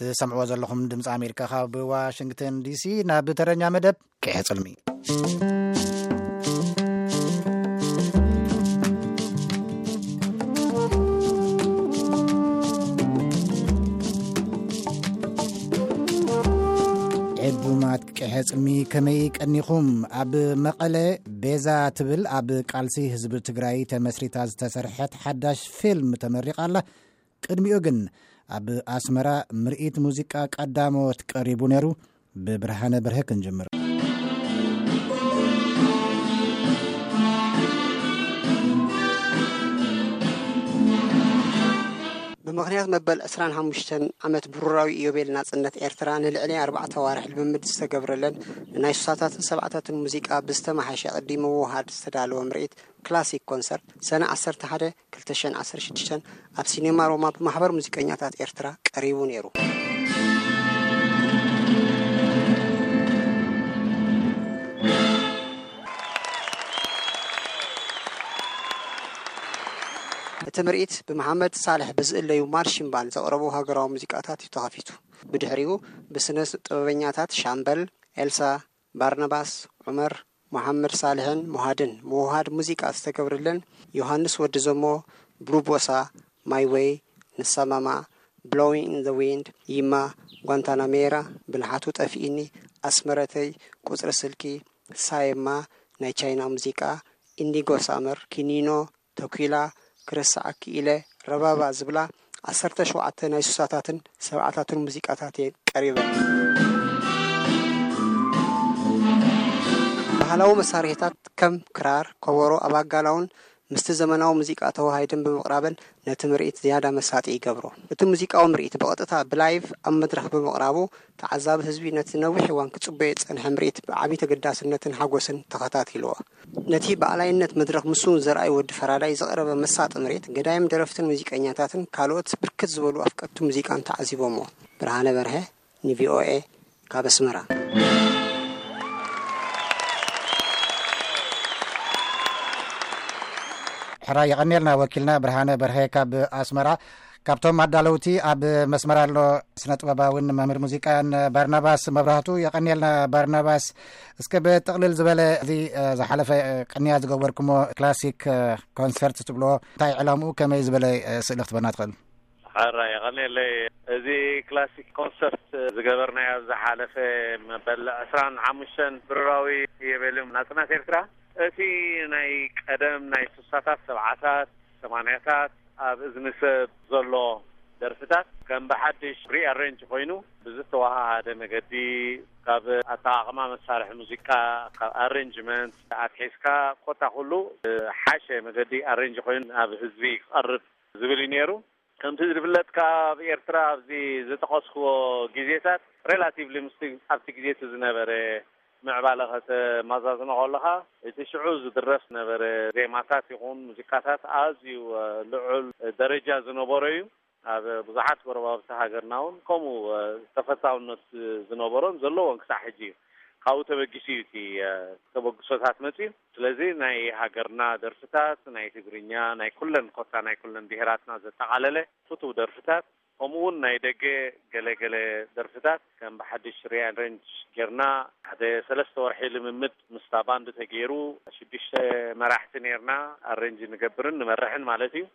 ትሰምዕዎ ዘለኹም ድምፂ ኣሜሪካ ካብ ዋሽንግተን ዲሲ ናብ ተረኛ መደብ ቅሐ ፅልሚ ዕቡማት ቅሐ ፅልሚ ከመይ ቀኒኹም ኣብ መቐለ ቤዛ ትብል ኣብ ቃልሲ ህዝቢ ትግራይ ተመስሪታ ዝተሰርሐት ሓዳሽ ፊልም ተመሪቓ ኣላ ቅድሚኡ ግን ኣብ ኣስመራ ምርኢት ሙዚቃ ቀዳሞት ቀሪቡ ነይሩ። ብብርሃነ በርሀ ክንጅምር። ብምኽንያት መበል ዕስራን ሓሙሽተን ዓመት ብሩራዊ ኢዮቤል ናጽነት ኤርትራ ንልዕሊ ኣርባዕተ ኣዋርሕ ልምምድ ዝተገብረለን ንናይ ሱሳታትን ሰብዓታትን ሙዚቃ ብዝተመሓሸ ቅዲ ምውህሃድ ዝተዳለወ ምርኢት ክላሲክ ኮንሰርት ሰነ ዓሰርተ ሓደ ክልተ ሽሕን ዓሰርተ ሽዱሽተን ኣብ ሲኔማ ሮማ ብማሕበር ሙዚቀኛታት ኤርትራ ቀሪቡ ነይሩ። እቲ ምርኢት ብመሓመድ ሳልሕ ብዝእለዩ ማርሺን ባንድ ዘቕረቦ ሃገራዊ ሙዚቃታት እዩ ተኸፊቱ። ብድሕሪኡ ብስነ ጥበበኛታት ሻምበል፣ ኤልሳ፣ ባርናባስ ዑመር፣ መሃመድ ሳልሕን ሞሃድን፣ ምውህሃድ ሙዚቃ ዝተገብረለን፣ ዮሃንስ ወዲ ዘሞ፣ ብሉ ቦሳ፣ ማይ ዌይ፣ ንሰማማዕ፣ ብሎዊንግ ኢን ዘ ዊንድ፣ ይማ፣ ጓንታናሜራ፣ ብልሓቱ ጠፊኢኒ፣ ኣስመረተይ፣ ቁጽሪ ስልኪ፣ ሳየማ፣ ናይ ቻይና ሙዚቃ፣ ኢንዲጎ ሳመር፣ ኪኒኖ፣ ተኲላ፣ ክረስዓኪ ኢለ፣ ረባባ ዝብላ ዓሰርተ ሸውዓተ ናይ ስሳታትን ሰብዓታትን ሙዚቃታት እየን ቀሪበን። ባህላዊ መሳርሒታት ከም ክራር፣ ከበሮ፣ ኣባጋላውን ምስቲ ዘመናዊ ሙዚቃ ተወሃሂደን ብምቕራበን ነቲ ምርኢት ዝያዳ መሳጢ ይገብሮ። እቲ ሙዚቃዊ ምርኢት ብቐጥታ፣ ብላይቭ፣ ኣብ መድረኽ ብምቕራቡ ተዓዛቢ ህዝቢ ነቲ ንነዊሕ እዋን ክጽበዮ ዝጸንሐ ምርኢት ብዓቢ ተገዳስነትን ሓጎስን ተኸታቲልዎ። ነቲ ብኣላይነት መድረኽ ምስውን ዘርኣዩ ወዲ ፈራዳይ ዝቐረበ መሳጢ ምርኢት፣ ገዳይም ደረፍትን ሙዚቀኛታትን ካልኦት ብርክት ዝበሉ ኣፍቀድቲ ሙዚቃን ተዓዚቦምዎ። ብርሃነ በርሀ ንቪኦኤ ካብ ኣስመራ። ሕራይ የቐንየልና ወኪልና ብርሃነ በርሀ ካብ ኣስመራ። ካብቶም ኣዳለውቲ ኣብ መስመር ኣሎ ስነ ጥበባዊን መምህር ሙዚቃን ባርናባስ መብራህቱ የቀኒልና ባርናባስ እስከ ብጥቕልል ዝበለ እዚ ዝሓለፈ ቅንያ ዝገበርኩሞ ክላሲክ ኮንሰርት ትብልዎ እንታይ ዕላምኡ ከመይ ዝበለ ስእሊ ክትበና ትኽእል ሓራ የቀኒለይ እዚ ክላሲክ ኮንሰርት ዝገበርናዮ ኣብ ዝሓለፈ መበል ዕስራን ሓሙሽተን ብርራዊ የበልም ናፅናት ኤርትራ እቲ ናይ ቀደም ናይ ስሳታት ሰብዓታት ሰማንያታት ኣብ እዝኒ ሰብ ዘሎ ደርፍታት ከም ብሓድሽ ሪኣረንጅ ኮይኑ ብዝተወሃሃደ መገዲ ካብ ኣጠቓቕማ መሳርሒ ሙዚቃ ካብ ኣረንጅመንት ኣትሒዝካ ኮታ ኩሉ ብዝሓሸ መገዲ ኣረንጅ ኮይኑ ናብ ህዝቢ ክቐርብ ዝብል እዩ ነይሩ። ከምቲ ዝፍለጥ ከኣ ኣብ ኤርትራ ኣብዚ ዝጠቐስክዎ ግዜታት ሬላቲቭሊ ምስቲ ኣብቲ ግዜ'ቲ ዝነበረ ምዕባለ ከተመዛዝኖ ከሎኻ እቲ ሽዑ ዝድረፍ ዝነበረ ዜማታት ይኹን ሙዚቃታት ኣዝዩ ልዑል ደረጃ ዝነበሮ'ዩ። ኣብ ብዙሓት ጎረባብቲ ሃገርና'ውን ከምኡ ተፈታውነት ዝነበሮን ዘለዎን ክሳዕ ሕጂ እዩ። ካብኡ ተበጊሱ'ዩ እቲ ተበግሶታት መጺኡ። ስለዚ ናይ ሃገርና ደርፍታት ናይ ትግርኛ ናይ ኩለን ኮታ ናይ ኩለን ብሄራትና ዘጠቓለለ ፍቱው ደርፍታት ከምኡ ውን ናይ ደገ ገለ ገለ ደርፍታት ከም ብሓድሽ ሪኣረንጅ ጌርና ሓደ ሰለስተ ወርሒ ልምምድ ምስታ ባንድ ተገይሩ ሽዱሽተ መራሕቲ ኔርና ኣረንጅ ንገብርን ንመርሕን ማለት እዩ።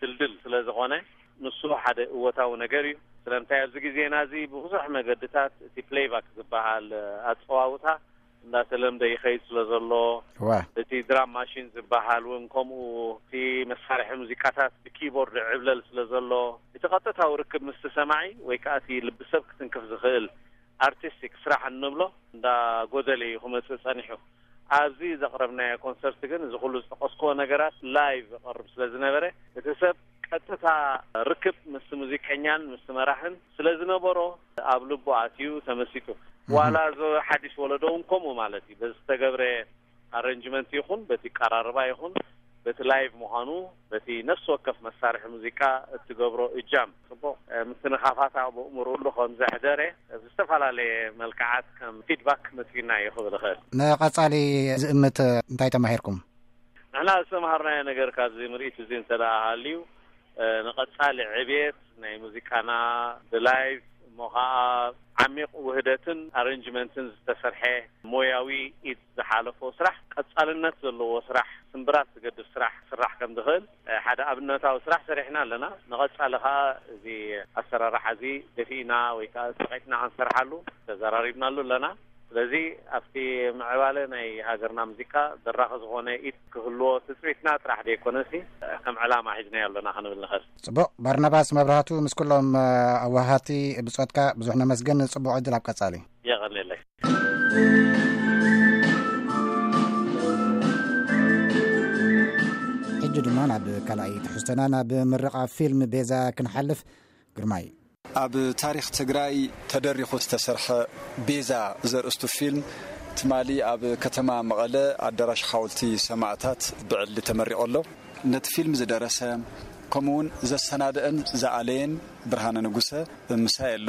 ድልድል ስለ ዝኾነ ንሱ ሓደ እወታዊ ነገር እዩ። ስለምንታይ ኣብዚ ግዜና እዚ ብብዙሕ መገድታት እቲ ፕለይባክ ዝበሃል ኣጸዋውታ እንዳተለምደ ይኸይድ ስለ ዘሎ፣ እቲ ድራም ማሺን ዝበሃል እውን ከምኡ፣ እቲ መሳርሒ ሙዚቃታት ብኪቦርድ ይዕብለል ስለ ዘሎ፣ እቲ ቀጥታዊ ርክብ ምስቲ ሰማዒ ወይ ከኣ እቲ ልቢ ሰብ ክትንክፍ ዝኽእል ኣርቲስቲክ ስራሕ እንብሎ እንዳጎደለ እዩ ክመጽእ ጸኒሑ። ኣብዚ ዘቕረብናዮ ኮንሰርት ግን እዚ ኩሉ ዝጠቐስኩዎ ነገራት ላይቭ እቐርብ ስለ ዝነበረ እቲ ሰብ ቀጥታ ርክብ ምስቲ ሙዚቀኛን ምስቲ መራሕን ስለ ዝነበሮ ኣብ ልቡ ኣትዩ ተመሲጡ። ዋላ እዚ ሓዲሽ ወለዶ እውን ከምኡ ማለት እዩ። በዚ ዝተገብረ ኣረንጅመንት ይኹን በቲ ኣቀራርባ ይኹን በቲ ላይቭ ምዃኑ በቲ ነፍሲ ወከፍ መሳርሒ ሙዚቃ እትገብሮ እጃም ጽቡቕ ምትንኻፋት ኣብ ኣእምሮኡ ከም ዘሕደረ ብዝተፈላለየ መልክዓት ከም ፊድባክ ክመጽዩና እዩ ክብል እኽእል። ንቐጻሊ ዝእምት እንታይ ተማሂርኩም? ንሕና ዝተማሃርናዮ ነገር ካብዚ ምርኢት እዚ እንተድኣ ሃልዩ ንቐጻሊ ዕብየት ናይ ሙዚቃና ብላይቭ እሞ ኸኣ ዓሚቕ ውህደትን ኣረንጅመንትን ዝተሰርሐ ሞያዊ ኢድ፣ ዝሓለፎ ስራሕ ቀፃልነት ዘለዎ ስራሕ ስምብራት ዝገድፍ ስራሕ ክስራሕ ከም ዝኽእል ሓደ ኣብነታዊ ስራሕ ሰሪሕና ኣለና። ንቐፃሊ ከዓ እዚ ኣሰራርሓ እዚ ደፊእና ወይ ከዓ ፀቒጥና ክንሰርሓሉ ተዘራሪብናሉ ኣለና። ስለዚ ኣብቲ ምዕባለ ናይ ሃገርና ሙዚቃ በራኺ ዝኾነ ኢድ ክህልዎ ትፅቢትና ጥራሕ ዘይኮነሲ ከም ዕላማ ሒዝናዮ ኣለና ክንብል ንኽእል። ፅቡቕ ባርናባስ መብራህቱ ምስ ኩሎም ኣዋሃሃድቲ ብፆትካ ብዙሕ ነመስግን ፅቡቕ ዕድል ኣብ ቀፃሊ። የቀኔለይ። ሕጂ ድማ ናብ ካልኣይ ትሕዝቶና ናብ ምረቓ ፊልም ቤዛ ክንሓልፍ ግርማይ ኣብ ታሪኽ ትግራይ ተደሪኹ ዝተሰርሐ ቤዛ ዘርእስቱ ፊልም ትማሊ ኣብ ከተማ መቐለ ኣዳራሽ ሓወልቲ ሰማእታት ብዕሊ ተመሪቖ ኣሎ ነቲ ፊልም ዝደረሰ ከምኡውን ዘሰናድአን ዝኣለየን ብርሃነ ንጉሰ ምሳይ ኣሎ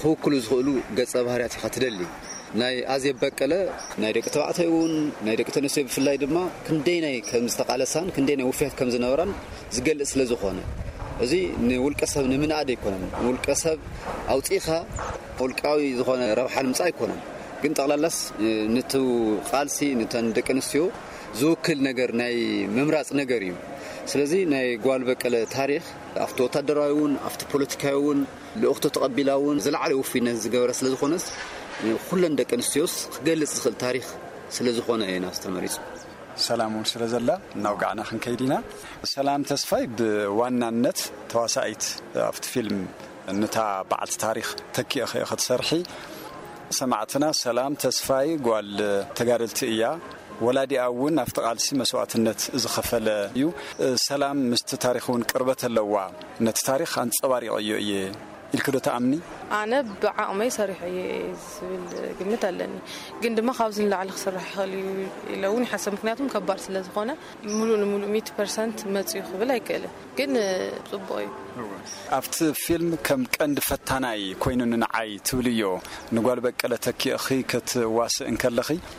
ክውክሉ ዝኽእሉ ገጸ ባህርያት ኢኻ ትደሊ። ናይ ኣዜብ በቀለ ናይ ደቂ ተባዕታይ'ውን ናይ ደቂ ተነስትዮ ብፍላይ ድማ ክንደየናይ ከም ዝተቓለሳን ክንደየናይ ውፍያት ከም ዝነበራን ዝገልጽ ስለ ዝኾነ እዚ ንውልቀሰብ ንምንኣድ ኣይኮነን። ንውልቀሰብ ኣውጺእኻ ውልቃዊ ዝኾነ ረብሓ ንምጻእ ኣይኮነን። ግን ጠቕላላስ ንቱ ቃልሲ ንተን ደቂ ኣንስትዮ ዝውክል ነገር ናይ ምምራጽ ነገር እዩ። ስለዚ ናይ ጓል በቀለ ታሪኽ ኣብቲ ወታደራዊ እውን ኣብቲ ፖለቲካዊ እውን ልእኽቶ ተቐቢላ እውን ዝለዓለ ውፉይነት ዝገበረ ስለ ዝኾነስ ንኹለን ደቂ ኣንስትዮስ ክገልጽ ዝኽእል ታሪኽ ስለ ዝኾነ እዩ ናስ ተመሪጹ። ሰላም እውን ስለ ዘላ እናውጋዕና ክንከይድ ኢና። ሰላም ተስፋይ ብዋናነት ተዋሳኢት ኣብቲ ፊልም ንታ በዓልቲ ታሪኽ ተኪእኺ እየ ክትሰርሒ ሰማዕትና ሰላም ተስፋይ ጓል ተጋደልቲ እያ ወላዲኣ እውን ኣብቲ ቃልሲ መስዋእትነት ዝኸፈለ እዩ ሰላም ምስቲ ታሪኽ እውን ቅርበት ኣለዋ ነቲ ታሪኽ ኣንጸባሪቐዮ እየ ኢልኪ ዶ ትኣምኒ? ኣነ ብዓቕመይ ሰሪሐዮ እየ ዝብል ግምት ኣለኒ። ግን ድማ ካብዚ ንላዕሊ ክስራሕ ይኽእል እዩ ኢለ እውን ይሓሰብ ምክንያቱም ከባድ ስለ ዝኾነ ምሉእ ንምሉእ ሚእቲ ፐርሰንት መጺኡ ክብል ኣይክእልን ግን ጽቡቕ እዩ። ኣብቲ ፊልም ከም ቀንዲ ፈታናይ ኮይኑኒ ንዓይ ትብልዮ ንጓል በቀለ ተኪእኺ ክትዋስእ እንከለኺ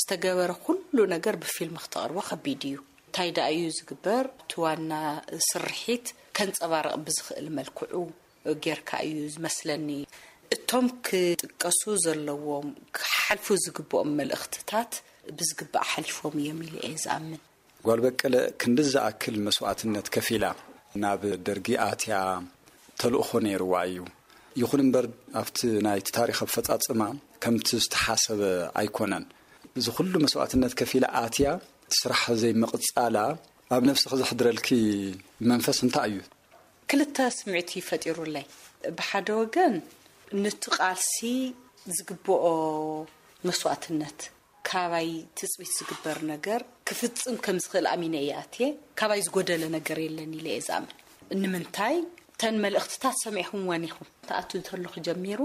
ዝተገበረ ኩሉ ነገር ብፊልም ክተቅርቦ ከቢድ እዩ ታይ ዳኣ እዩ ዝግበር እቲ ዋና ስርሒት ከንፀባርቅ ብዝክእል መልክዑ ገይርካ እዩ ዝመስለኒ እቶም ክጥቀሱ ዘለዎም ክሓልፉ ዝግበኦም መልእክትታት ብዝግባእ ሓሊፎም እዮም ኢለ እየ ዝኣምን። ጓል በቀለ ክንድዚ ዝኣክል መስዋእትነት ከፊላ ናብ ደርጊ ኣትያ ተልእኾ ነይርዋ እዩ። ይኹን እምበር ኣብቲ ናይቲ ታሪኽ ኣፈፃፅማ ከምቲ ዝተሓሰበ ኣይኮነን። እዚ ኩሉ መስዋእትነት ከፊላ ኣትያ እቲ ስራሕ ዘይምቕፃላ ኣብ ነብስኺ ዘሕድረልኪ መንፈስ እንታይ እዩ? ክልተ ስምዒት እዩ ፈጢሩለይ። ብሓደ ወገን ንቲ ቃልሲ ዝግበኦ መስዋእትነት ካባይ ትጽቢት ዝግበር ነገር ክፍጽም ከም ዝኽእል ኣሚነ እየ ኣትየ። ካባይ ዝጎደለ ነገር የለን ኢለ እየ ዝኣምን። ንምንታይ እተን መልእኽትታት ሰሚዕኹምወን ኢኹም። ትኣትዊ ተለኹ ጀሚሩ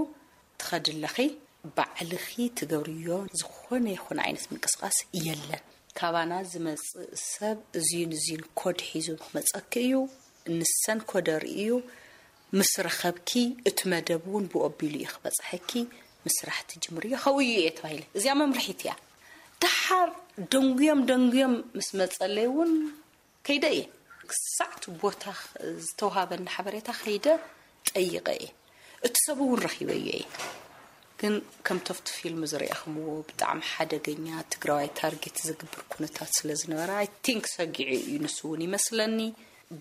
ትኸዲ ኣለኺ። ባዕልኺ ትገብርዮ ዝኾነ ይኹን ዓይነት ምንቅስቓስ የለን። ካባና ዝመጽእ ሰብ እዙይን እዙይን ኮድ ሒዙ ክመጸኪ እዩ። ንሰን ኮደ ርእዩ ምስ ረኸብኪ እቲ መደብ ውን ብኡ ኣቢሉ እዩ ክበጽሐኪ ምስራሕ ትጅምርዮ ከኡ እዩ እየ ተባሂለ እዚኣ መምርሒት እያ ደሓር ደንጉዮም ደንጉዮም ምስ መጸለይ ውን ከይደ እየ ክሳዕ እቲ ቦታ ዝተውሃበኒ ሓበሬታ ከይደ ጠይቐ እየ እቲ ሰብ ውን ረኺበዮ እየ ግን ከምቲ ኣብቲ ፊልም ዝርኣኹምዎ ብጣዕሚ ሓደገኛ ትግራዋይ ታርጌት ዝግብር ኩነታት ስለ ዝነበረ ኣይ ቲንክ ሰጊዑ እዩ ንሱ ውን ይመስለኒ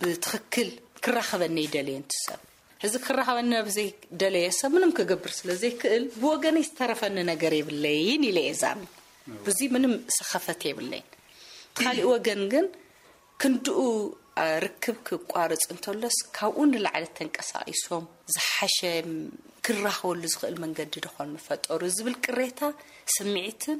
ብትክክል ክራከበኒ ኣይደለየን እቲ ሰብ ሕዚ ክራከበኒ ኣብ ዘይ ደለየ ሰብ ምንም ክገብር ስለ ዘይክእል ብወገነይ ዝተረፈኒ ነገር የብለይን ኢለ እየ ዝኣምን ብዚ ምንም ሰከፈት የብለይን እቲ ካሊእ ወገን ግን ክንድኡ ርክብ ክቋርፅ እንተሎስ ካብኡ ንላዕሊ ተንቀሳቂሶም ዝሓሸ ክራከበሉ ዝክእል መንገዲ ዶ ኾን ምፈጠሩ ዝብል ቅሬታ ስምዒትን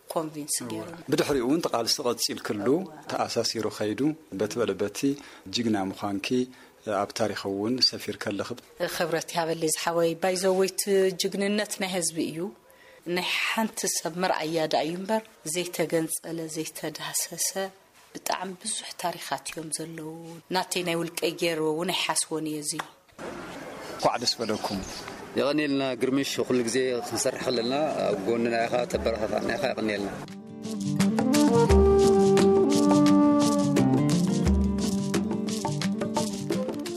ኮንቪንስ ገይሩ። ብድሕሪኡ እውን እቲ ቃልሲ ቀፂልክሉ ተኣሳሲሩ ከይዱ። በቲ በለ በቲ ጅግና ምዃንኪ ኣብ ታሪኽ እውን ሰፊርከ ኣለኺ። ክብረት ይሃበለይ ዝሓወይ ባይዘወይ እቲ ጅግንነት ናይ ህዝቢ እዩ ናይ ሓንቲ ሰብ መርኣያ ድኣ እዩ እምበር ዘይተገንፀለ ዘይተዳህሰሰ ብጣዕሚ ብዙሕ ታሪኻት እዮም ዘለዉ ናተይ ናይ ውልቀይ ገይረዎ እውን ኣይሓስቦን እየ እዙይ يننا جرمش ل سرحنا ر ينا